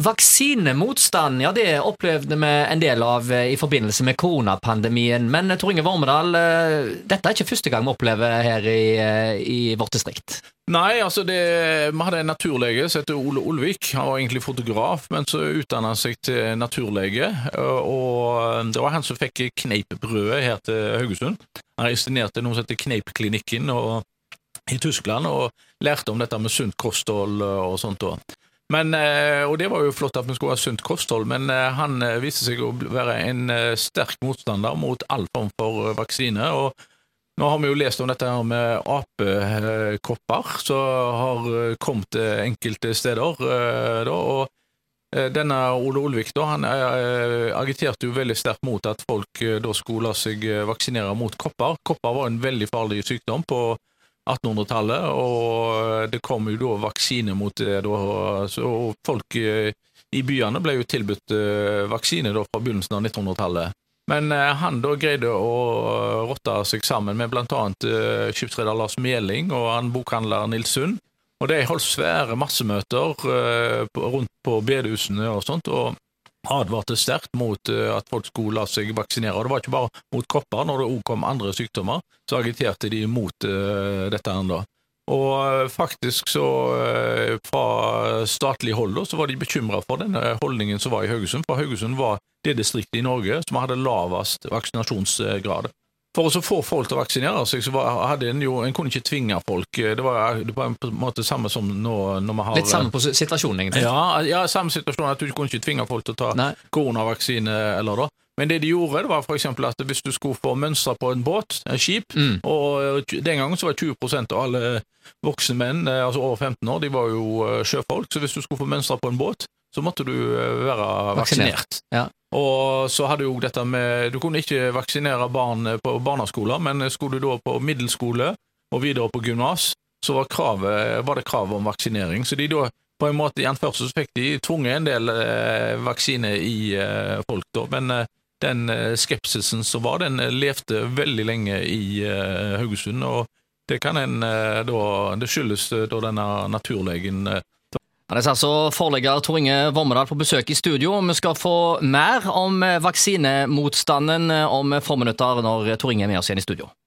Vaksinemotstand ja, det opplevde vi en del av eh, i forbindelse med koronapandemien. Men Tor Inge Vormedal, eh, dette er ikke første gang vi opplever her i, eh, i vårt distrikt? Nei, altså det, vi hadde en naturlege som heter Ole Olvik. Han var egentlig fotograf, men så utdanna han seg til naturlege. Og det var han som fikk kneippbrødet her til Haugesund. Han reiste noe som heter Kneipklinikken i Tyskland og lærte om dette med sunt kosthold og sånt. Også. Men, eh, og det var jo flott at vi skulle ha sunt kosthold, men eh, han eh, viste seg å være en sterk motstander mot all form for vaksine. og nå har vi jo lest om dette her med apekopper som har kommet enkelte steder. Da, og denne Ole Olvik da, han agiterte jo veldig sterkt mot at folk da skulle la seg vaksinere mot kopper. Kopper var en veldig farlig sykdom på 1800-tallet, og det kom jo da vaksine mot det. Da, og folk eh, i byene ble jo tilbudt eh, vaksine da fra begynnelsen av 1900-tallet. Men eh, han da greide å rotte seg sammen med bl.a. skipsreder Lars Meling og han bokhandler Nils Sund. Og de holdt svære massemøter rundt på bedehusene og sånt. og advarte sterkt mot eh, at folk skulle la seg vaksinere. Og det var ikke bare mot kopper, når det òg kom andre sykdommer, så agiterte de mot uh, dette ennå. Og uh, faktisk så, fra statlig hold, så var de bekymra for denne holdningen som var i Haugesund, for Haugesund var det distriktet i Norge som hadde lavest vaksinasjonsgrad. For å få folk til å vaksinere seg, så var, hadde en jo En kunne ikke tvinge folk. Det var, det var på en måte samme som nå når vi har Litt samme på situasjonen, egentlig? Ja, ja, samme situasjon. At du kunne ikke tvinge folk til å ta Nei. koronavaksine eller da. Men det de gjorde, det var f.eks. at hvis du skulle få mønstre på en båt, en skip, mm. og den gangen så var 20% av alle voksne menn, eh, altså over 15 år, de var jo eh, sjøfolk, så hvis du skulle få mønstre på en båt, så måtte du eh, være vaksinert. vaksinert. Ja. Og så hadde jo dette med Du kunne ikke vaksinere barn på barneskoler, men skulle du da på middelskole og videre på gymnas, så var, kravet, var, det krav om vaksinering. Så de da på en måte i anførsel fikk de tvunget en del eh, vaksine i eh, folk, da. Men eh, den eh, skepsisen som var, den levde veldig lenge i eh, Haugesund. og det kan en eh, da Det skyldes da denne naturlegen det er altså forlegger Tor Inge Vormedal på besøk i studio. Vi skal få mer om vaksinemotstanden om få minutter når Tor Inge er med oss igjen i studio.